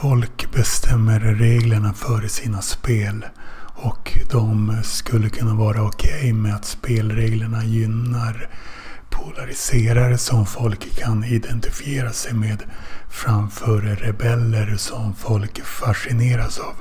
folk bestämmer reglerna för sina spel. Och de skulle kunna vara okej okay med att spelreglerna gynnar polariserare som folk kan identifiera sig med framför rebeller som folk fascineras av.